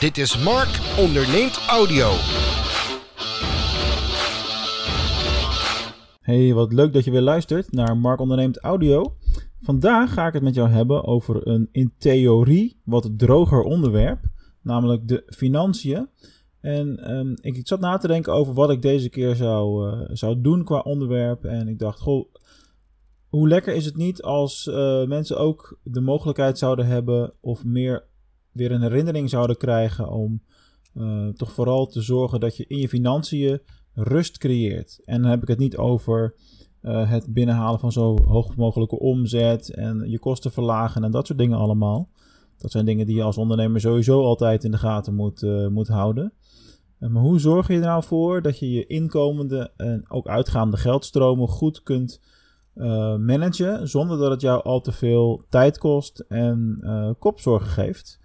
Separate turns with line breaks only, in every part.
Dit is Mark onderneemt audio.
Hey, wat leuk dat je weer luistert naar Mark onderneemt audio. Vandaag ga ik het met jou hebben over een in theorie wat droger onderwerp, namelijk de financiën. En ehm, ik, zat na te denken over wat ik deze keer zou, uh, zou doen qua onderwerp. En ik dacht, goh, hoe lekker is het niet als uh, mensen ook de mogelijkheid zouden hebben of meer weer een herinnering zouden krijgen om uh, toch vooral te zorgen dat je in je financiën rust creëert. En dan heb ik het niet over uh, het binnenhalen van zo hoog mogelijke omzet en je kosten verlagen en dat soort dingen allemaal. Dat zijn dingen die je als ondernemer sowieso altijd in de gaten moet, uh, moet houden. Maar hoe zorg je er nou voor dat je je inkomende en ook uitgaande geldstromen goed kunt managen zonder dat het jou al te veel tijd kost en kopzorgen geeft?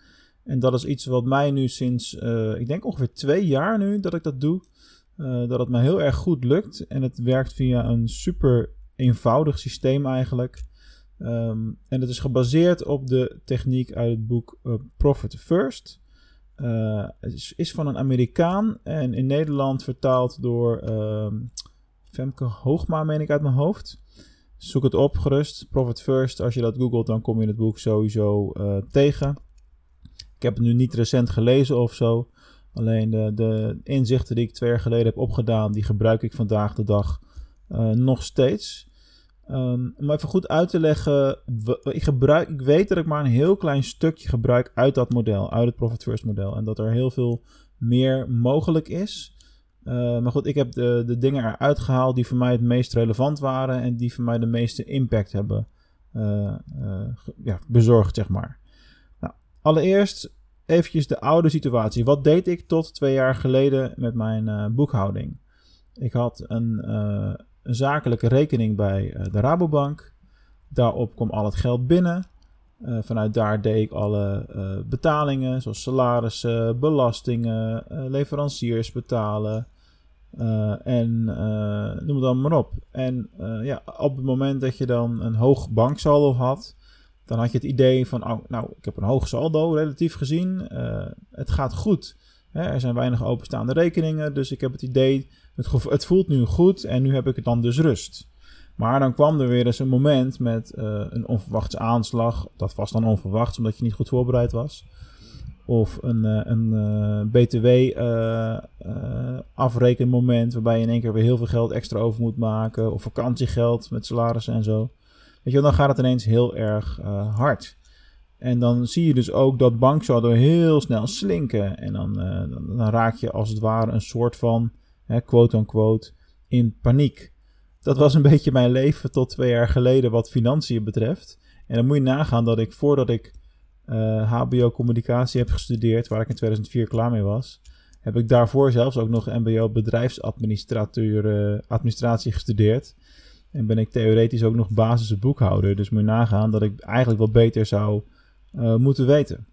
En dat is iets wat mij nu sinds, uh, ik denk ongeveer twee jaar nu dat ik dat doe, dat het me heel erg goed lukt. En het werkt via een super eenvoudig systeem eigenlijk. Um, en het is gebaseerd op de techniek uit het boek Profit First. Het is, is, van een Amerikaan en in Nederland vertaald door uh, Femke Hoogma, meen ik uit mijn hoofd. Zoek het op gerust, Profit First. Als je dat googelt, dan kom je het boek sowieso tegen. Ik heb het nu niet recent gelezen of zo. Alleen de, de, inzichten die ik twee jaar geleden heb opgedaan, die gebruik ik vandaag de dag uh, nog steeds. Um, om even goed uit te leggen, ik, gebruik, ik weet dat ik maar een heel klein stukje gebruik uit dat model, uit het Profit First model. En dat er heel veel meer mogelijk is. Uh, maar goed, ik heb de, de dingen eruit gehaald die voor mij het meest relevant waren en die voor mij de meeste impact hebben uh, ja, bezorgd, zeg maar. Allereerst eventjes de oude situatie. Wat deed ik tot twee jaar geleden met mijn boekhouding? Ik had een een zakelijke rekening bij uh, de Rabobank. Daarop kwam al het geld binnen. Vanuit daar deed ik alle betalingen, zoals salarissen, belastingen, leveranciers betalen. en noem het dan maar op. En ja, op het moment dat je dan een hoog banksaldo had, dan had je het idee van, oh, nou, ik heb een hoog saldo relatief gezien. het gaat goed. Hè, er zijn weinig openstaande rekeningen, dus ik heb het idee het, het, voelt nu goed en nu heb ik het dan dus rust. Maar dan kwam er weer eens een moment met uh, een onverwachte aanslag. Dat was dan onverwachts omdat je niet goed voorbereid was. Of een, uh, een uh, BTW-afrekenmoment waarbij je in één keer weer heel veel geld extra over moet maken. Of vakantiegeld met salarissen en zo. Dan gaat het ineens heel erg hard. En dan zie je dus ook dat banksaldo heel snel slinken. En dan, dan, dan raak je als het ware een soort van quote-unquote, in paniek. Dat was een beetje mijn leven tot twee jaar geleden wat financiën betreft. En dan moet je nagaan dat ik voordat ik HBO communicatie heb gestudeerd, waar ik in 2004 klaar mee was, heb ik daarvoor zelfs ook nog MBO bedrijfsadministrateur uh, administratie gestudeerd. En ben ik theoretisch ook nog basis boekhouder. Dus moet nagaan dat ik eigenlijk wel beter zou uh, moeten weten.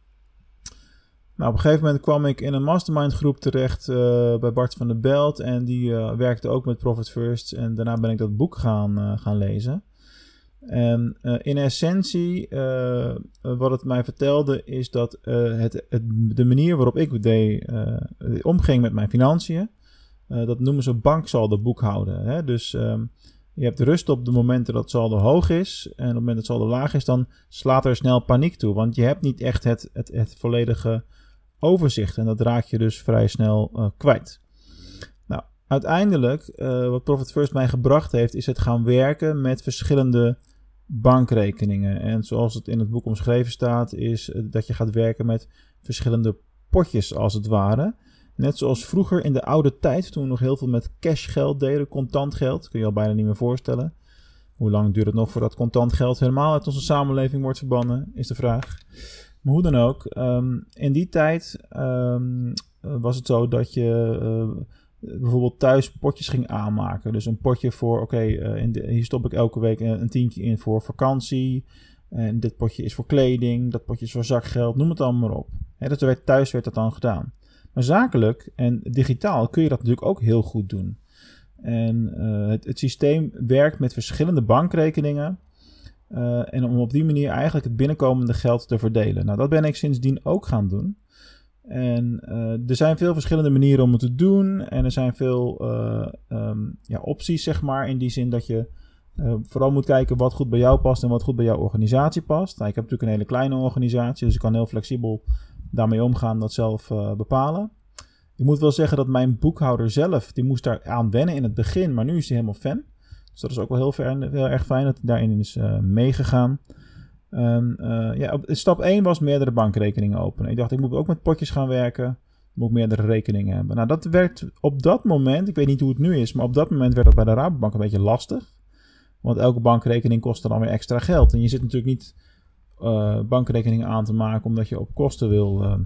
Nou, op een gegeven moment kwam ik in een mastermind groep terecht uh, bij Bart van der Belt. En die uh, werkte ook met Profit First. En daarna ben ik dat boek gaan, gaan lezen. En in essentie, wat het mij vertelde, is dat het, het, de manier waarop ik omging met mijn financiën, dat noemen ze banksaldo boekhouden. Hè? Dus um, je hebt rust op de momenten dat saldo hoog is. En op het moment dat saldo laag is, dan slaat er snel paniek toe. Want je hebt niet echt het, het, het volledige overzicht. En dat raak je dus vrij snel uh, kwijt. Nou, uiteindelijk, uh, wat Profit First mij gebracht heeft, is het gaan werken met verschillende bankrekeningen. En zoals het in het boek omschreven staat, is dat je gaat werken met verschillende potjes als het ware. Net zoals vroeger in de oude tijd, toen we nog heel veel met cashgeld deden, contant geld, kun je al bijna niet meer voorstellen. Hoe lang duurt het nog voordat contant geld helemaal uit onze samenleving wordt verbannen, is de vraag. Maar hoe dan ook, um, in die tijd um, was het zo dat je uh, bijvoorbeeld thuis potjes ging aanmaken. Dus een potje voor, oké, uh, hier stop ik elke week een, een, tientje in voor vakantie. En dit potje is voor kleding, dat potje is voor zakgeld, noem het allemaal maar op. He, dus werd, thuis werd dat dan gedaan. Zakelijk en digitaal kun je dat natuurlijk ook heel goed doen. En uh, het, het systeem werkt met verschillende bankrekeningen. Uh, en om op die manier eigenlijk het binnenkomende geld te verdelen. Nou, dat ben ik sindsdien ook gaan doen. En er zijn veel verschillende manieren om het te doen. En er zijn veel ehm, ja, opties, zeg maar. In die zin dat je vooral moet kijken wat goed bij jou past en wat goed bij jouw organisatie past. Nou, ik heb natuurlijk een hele kleine organisatie, dus ik kan heel flexibel daarmee omgaan, dat zelf bepalen. Ik moet wel zeggen dat mijn boekhouder zelf, die moest daar aan wennen in het begin, maar nu is hij helemaal fan. Dus dat is ook wel heel, ver, heel erg fijn dat hij daarin is uh, meegegaan. Uh, ja, stap 1 was meerdere bankrekeningen openen. Ik dacht, ik moet ook met potjes gaan werken. Ik moet meerdere rekeningen hebben. Nou, dat werd op dat moment, ik weet niet hoe het nu is, maar op dat moment werd dat bij de Rabobank een beetje lastig. Want elke bankrekening kostte dan weer extra geld. En je zit natuurlijk niet uh, bankrekeningen aan te maken omdat je op kosten wil,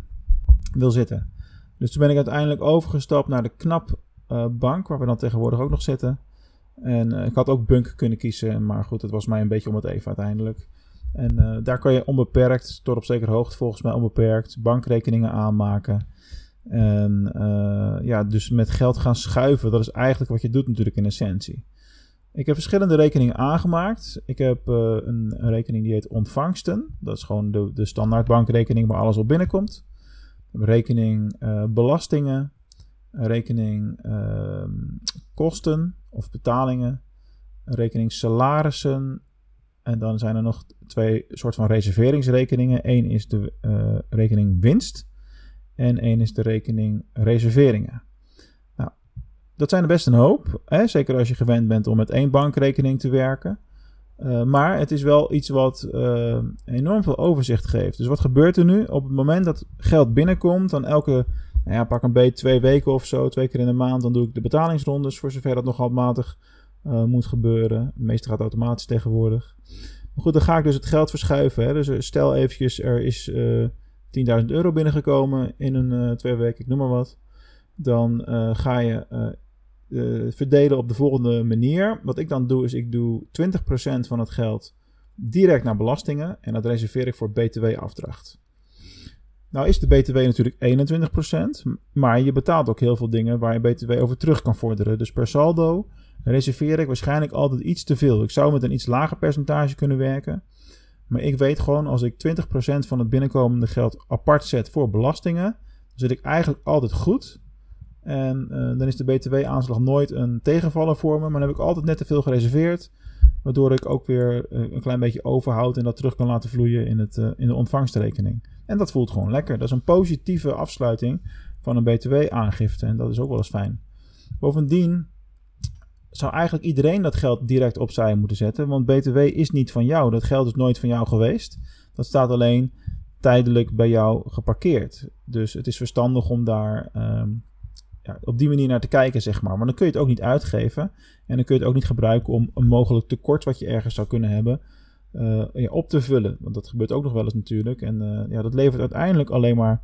wil zitten. Dus toen ben ik uiteindelijk overgestapt naar de Knap uh, bank, waar we dan tegenwoordig ook nog zitten. En ik had ook Bunk kunnen kiezen, maar goed, het was mij een beetje om het even uiteindelijk. En daar kan je onbeperkt, tot op zekere hoogte volgens mij onbeperkt, bankrekeningen aanmaken. En ja, dus met geld gaan schuiven, dat is eigenlijk wat je doet natuurlijk in essentie. Ik heb verschillende rekeningen aangemaakt. Ik heb een, een, rekening die heet ontvangsten. Dat is gewoon de, de standaard bankrekening waar alles op binnenkomt rekening uh, belastingen, rekening uh, kosten of betalingen, rekening salarissen. En dan zijn er nog twee soort van reserveringsrekeningen. Eén is de uh, rekening winst en één is de rekening reserveringen. Dat zijn er best een hoop. Hè? Zeker als je gewend bent om met één bankrekening te werken. Uh, maar het is wel iets wat uh, enorm veel overzicht geeft. Dus wat gebeurt er nu? Op het moment dat geld binnenkomt, dan elke, nou ja, pak een beetje twee weken of zo, twee keer in de maand, dan doe ik de betalingsrondes, voor zover dat nog handmatig uh, moet gebeuren. Het meeste gaat automatisch tegenwoordig. Maar goed, dan ga ik dus het geld verschuiven. Hè. Dus stel eventjes, er is 10.000 euro binnengekomen in een twee weken, ik noem maar wat. Dan ga je uh, verdelen op de volgende manier. Wat ik dan doe, is ik doe 20% van het geld direct naar belastingen en dat reserveer ik voor BTW-afdracht. Nou is de BTW natuurlijk 21%, maar je betaalt ook heel veel dingen waar je BTW over terug kan vorderen. Dus per saldo reserveer ik waarschijnlijk altijd iets te veel. Ik zou met een iets lager percentage kunnen werken. Maar ik weet gewoon, als ik 20% van het binnenkomende geld apart zet voor belastingen, dan zit ik eigenlijk altijd goed. En uh, dan is de BTW-aanslag nooit een tegenvaller voor me. Maar dan heb ik altijd net te veel gereserveerd. Waardoor ik ook weer uh, een klein beetje overhoud en dat terug kan laten vloeien in, het, uh, in de ontvangstrekening. En dat voelt gewoon lekker. Dat is een positieve afsluiting van een BTW-aangifte. En dat is ook wel eens fijn. Bovendien zou eigenlijk iedereen dat geld direct opzij moeten zetten. Want BTW is niet van jou. Dat geld is nooit van jou geweest. Dat staat alleen tijdelijk bij jou geparkeerd. Dus het is verstandig om daar. Um, op die manier naar te kijken, zeg maar. Maar dan kun je het ook niet uitgeven. En dan kun je het ook niet gebruiken om een mogelijk tekort wat je ergens zou kunnen hebben ja, op te vullen. Want dat gebeurt ook nog wel eens natuurlijk. En uh, ja, dat levert uiteindelijk alleen maar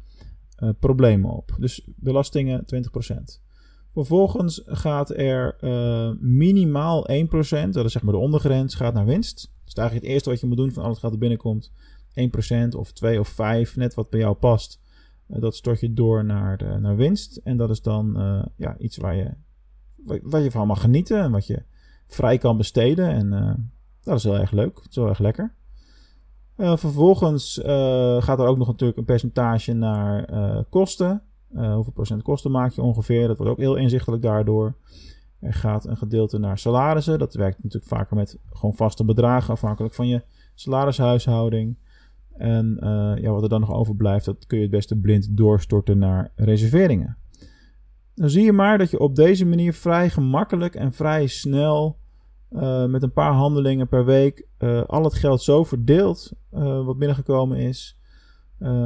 uh, problemen op. Dus belastingen 20%. Vervolgens gaat er minimaal 1%, dat is zeg maar de ondergrens, gaat naar winst. Dus eigenlijk het eerste wat je moet doen van alles gaat er binnenkomt. 1% of 2 of 5, net wat bij jou past. Uh, dat stort je door naar, de, naar winst. En dat is dan uh, ja, iets waar je, waar je van mag genieten. En wat je vrij kan besteden. En dat is heel erg leuk. Dat is heel erg lekker. vervolgens gaat er ook nog natuurlijk een percentage naar kosten. hoeveel procent kosten maak je ongeveer? Dat wordt ook heel inzichtelijk daardoor. Er gaat een gedeelte naar salarissen. Dat werkt natuurlijk vaker met gewoon vaste bedragen afhankelijk van je salarishuishouding. En uh, ja, wat er dan nog overblijft, dat kun je het beste blind doorstorten naar reserveringen. Dan zie je maar dat je op deze manier vrij gemakkelijk en vrij snel uh, met een paar handelingen per week uh, al het geld zo verdeelt wat binnengekomen is.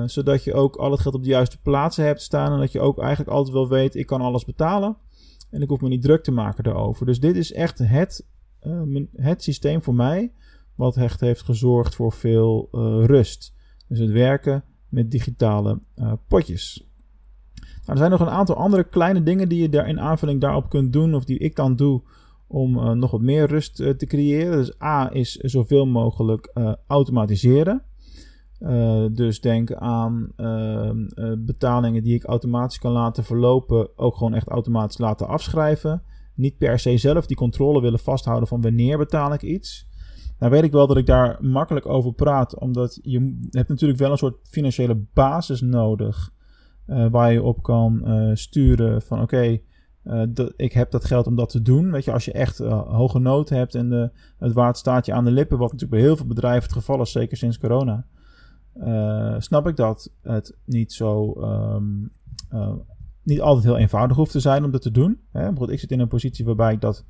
zodat je ook al het geld op de juiste plaatsen hebt staan. En dat je ook eigenlijk altijd wel weet, ik kan alles betalen. En ik hoef me niet druk te maken daarover. Dus dit is echt het, het systeem voor mij wat echt heeft gezorgd voor veel uh, rust. Dus het werken met digitale uh, potjes. Nou, er zijn nog een aantal andere kleine dingen die je daar in aanvulling daarop kunt doen, of die ik dan doe om uh, nog wat meer rust te creëren. Dus A is zoveel mogelijk automatiseren. dus denk aan ehm, betalingen die ik automatisch kan laten verlopen, ook gewoon echt automatisch laten afschrijven. Niet per se zelf die controle willen vasthouden van wanneer betaal ik iets. Nou weet ik wel dat ik daar makkelijk over praat, omdat je hebt natuurlijk wel een soort financiële basis nodig uh, waar je op kan sturen van oké, ik heb dat geld om dat te doen. Weet je, als je echt hoge nood hebt en de, het water staat je aan de lippen, wat natuurlijk bij heel veel bedrijven het geval is, zeker sinds corona. snap ik dat het niet zo um, niet altijd heel eenvoudig hoeft te zijn om dat te doen. Hè? Bijvoorbeeld, ik zit in een positie waarbij ik dat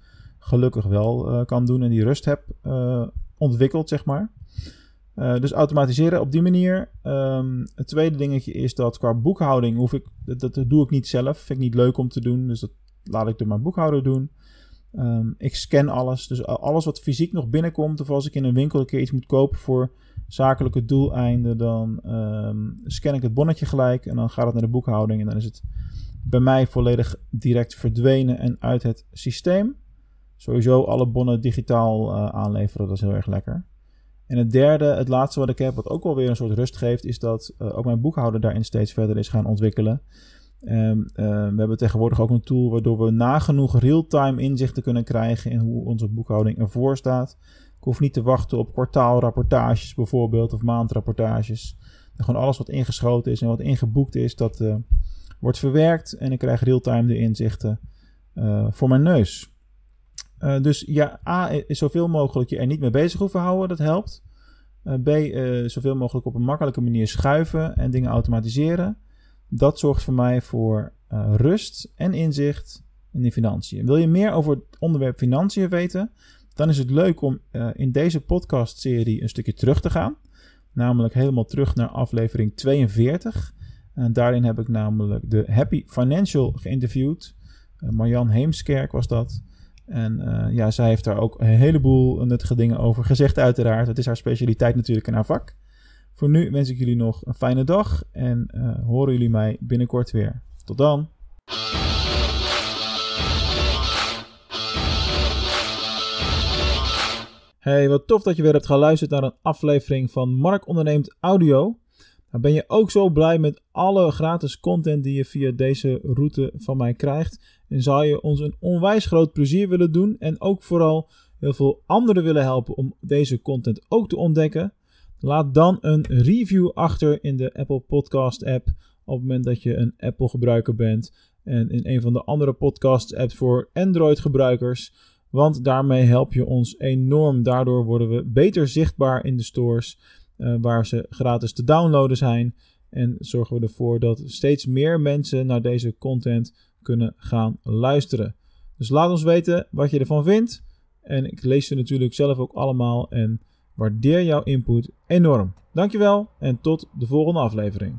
gelukkig wel uh, kan doen en die rust heb uh, ontwikkeld, zeg maar. Uh, dus automatiseren op die manier. Um, het tweede dingetje is dat qua boekhouding hoef ik, dat, doe ik niet zelf. Vind ik niet leuk om te doen, dus dat laat ik door mijn boekhouder doen. Um, ik scan alles, dus alles wat fysiek nog binnenkomt, of als ik in een winkel een keer iets moet kopen voor zakelijke doeleinden, dan um, scan ik het bonnetje gelijk en dan gaat het naar de boekhouding en dan is het bij mij volledig direct verdwenen en uit het systeem. Sowieso alle bonnen digitaal uh, aanleveren, dat is heel erg lekker. En het derde, het laatste wat ik heb, wat ook alweer een soort rust geeft, is dat uh, ook mijn boekhouder daarin steeds verder is gaan ontwikkelen. Um, uh, we hebben tegenwoordig ook een tool waardoor we nagenoeg real-time inzichten kunnen krijgen in hoe onze boekhouding ervoor staat. Ik hoef niet te wachten op kwartaalrapportages bijvoorbeeld of maandrapportages. Gewoon alles wat ingeschoten is en wat ingeboekt is, dat wordt verwerkt en ik krijg real-time de inzichten voor mijn neus. Uh, dus ja, A is zoveel mogelijk je er niet mee bezig hoeven houden, dat helpt. B, zoveel mogelijk op een makkelijke manier schuiven en dingen automatiseren. Dat zorgt voor mij voor rust en inzicht in de financiën. Wil je meer over het onderwerp financiën weten? dan is het leuk om in deze podcast-serie een stukje terug te gaan. Namelijk helemaal terug naar aflevering 42. En daarin heb ik namelijk de Happy Financial geïnterviewd. Marjan Heemskerk was dat. En uh, ja, zij heeft daar ook een heleboel nuttige dingen over gezegd, uiteraard. Het is haar specialiteit natuurlijk in haar vak. Voor nu wens ik jullie nog een fijne dag en horen jullie mij binnenkort weer. Tot dan! Hey, wat tof dat je weer hebt geluisterd naar een aflevering van Mark Onderneemt Audio. Nou, ben je ook zo blij met alle gratis content die je via deze route van mij krijgt? En zou je ons een onwijs groot plezier willen doen en ook vooral heel veel anderen willen helpen om deze content ook te ontdekken? Laat dan een review achter in de Apple Podcast app op het moment dat je een Apple gebruiker bent en in een van de andere podcast apps voor Android gebruikers. Want daarmee help je ons enorm. Daardoor worden we beter zichtbaar in de stores uh, waar ze gratis te downloaden zijn. En zorgen we ervoor dat steeds meer mensen naar deze content kunnen gaan luisteren. Dus laat ons weten wat je ervan vindt. En ik lees ze natuurlijk zelf ook allemaal en waardeer jouw input enorm. Dankjewel en tot de volgende aflevering.